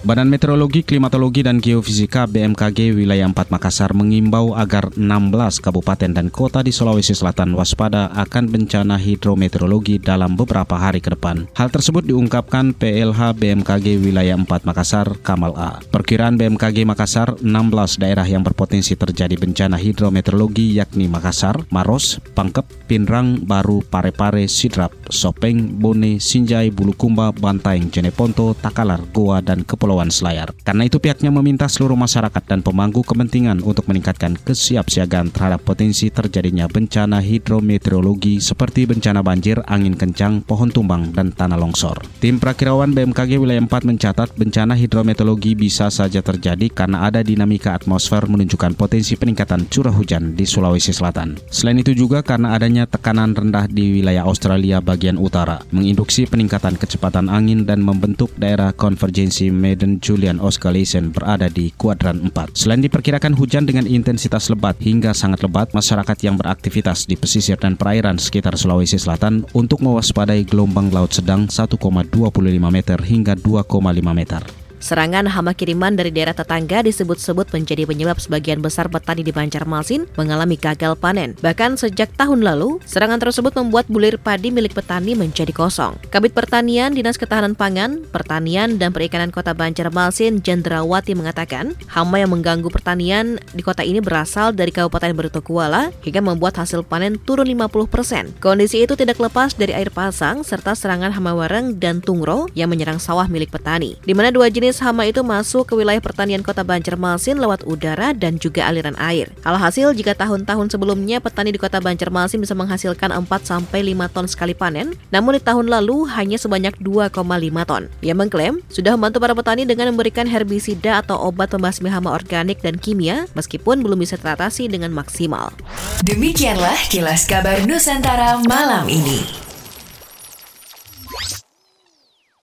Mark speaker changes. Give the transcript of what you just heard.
Speaker 1: Badan Meteorologi, Klimatologi, dan Geofisika BMKG Wilayah 4 Makassar mengimbau agar 16 kabupaten dan kota di Sulawesi Selatan waspada akan bencana hidrometeorologi dalam beberapa hari ke depan. Hal tersebut diungkapkan PLH BMKG Wilayah 4 Makassar, Kamal A. Perkiraan BMKG Makassar, 16 daerah yang berpotensi terjadi bencana hidrometeorologi yakni Makassar, Maros, Pangkep, Pinrang, Baru, Parepare, Sidrap, Sopeng, Bone, Sinjai, Bulukumba, Bantaeng, Jeneponto, Takalar, Goa, dan Kepulauan Kepulauan Selayar. Karena itu pihaknya meminta seluruh masyarakat dan pemangku kepentingan untuk meningkatkan kesiapsiagaan terhadap potensi terjadinya bencana hidrometeorologi seperti bencana banjir, angin kencang, pohon tumbang, dan tanah longsor. Tim prakirawan BMKG Wilayah 4 mencatat bencana hidrometeorologi bisa saja terjadi karena ada dinamika atmosfer menunjukkan potensi peningkatan curah hujan di Sulawesi Selatan. Selain itu juga karena adanya tekanan rendah di wilayah Australia bagian utara, menginduksi peningkatan kecepatan angin dan membentuk daerah konvergensi med dan Julian Oscarlesen berada di kuadran 4. Selain diperkirakan hujan dengan intensitas lebat hingga sangat lebat, masyarakat yang beraktivitas di pesisir dan perairan sekitar Sulawesi Selatan untuk mewaspadai gelombang laut sedang 1,25 meter hingga 2,5 meter.
Speaker 2: Serangan hama kiriman dari daerah tetangga disebut-sebut menjadi penyebab sebagian besar petani di Banjarmasin mengalami gagal panen. Bahkan sejak tahun lalu, serangan tersebut membuat bulir padi milik petani menjadi kosong. Kabit Pertanian, Dinas Ketahanan Pangan, Pertanian, dan Perikanan Kota Banjarmasin, Jendrawati mengatakan, hama yang mengganggu pertanian di kota ini berasal dari Kabupaten Bertokuala hingga membuat hasil panen turun 50%. Kondisi itu tidak lepas dari air pasang serta serangan hama wareng dan tungro yang menyerang sawah milik petani, di mana dua jenis jenis hama itu masuk ke wilayah pertanian kota Banjarmasin lewat udara dan juga aliran air. Alhasil, jika tahun-tahun sebelumnya petani di kota Banjarmasin bisa menghasilkan 4-5 ton sekali panen, namun di tahun lalu hanya sebanyak 2,5 ton. Ia mengklaim sudah membantu para petani dengan memberikan herbisida atau obat pembasmi hama organik dan kimia, meskipun belum bisa teratasi dengan maksimal.
Speaker 3: Demikianlah kilas kabar Nusantara malam ini.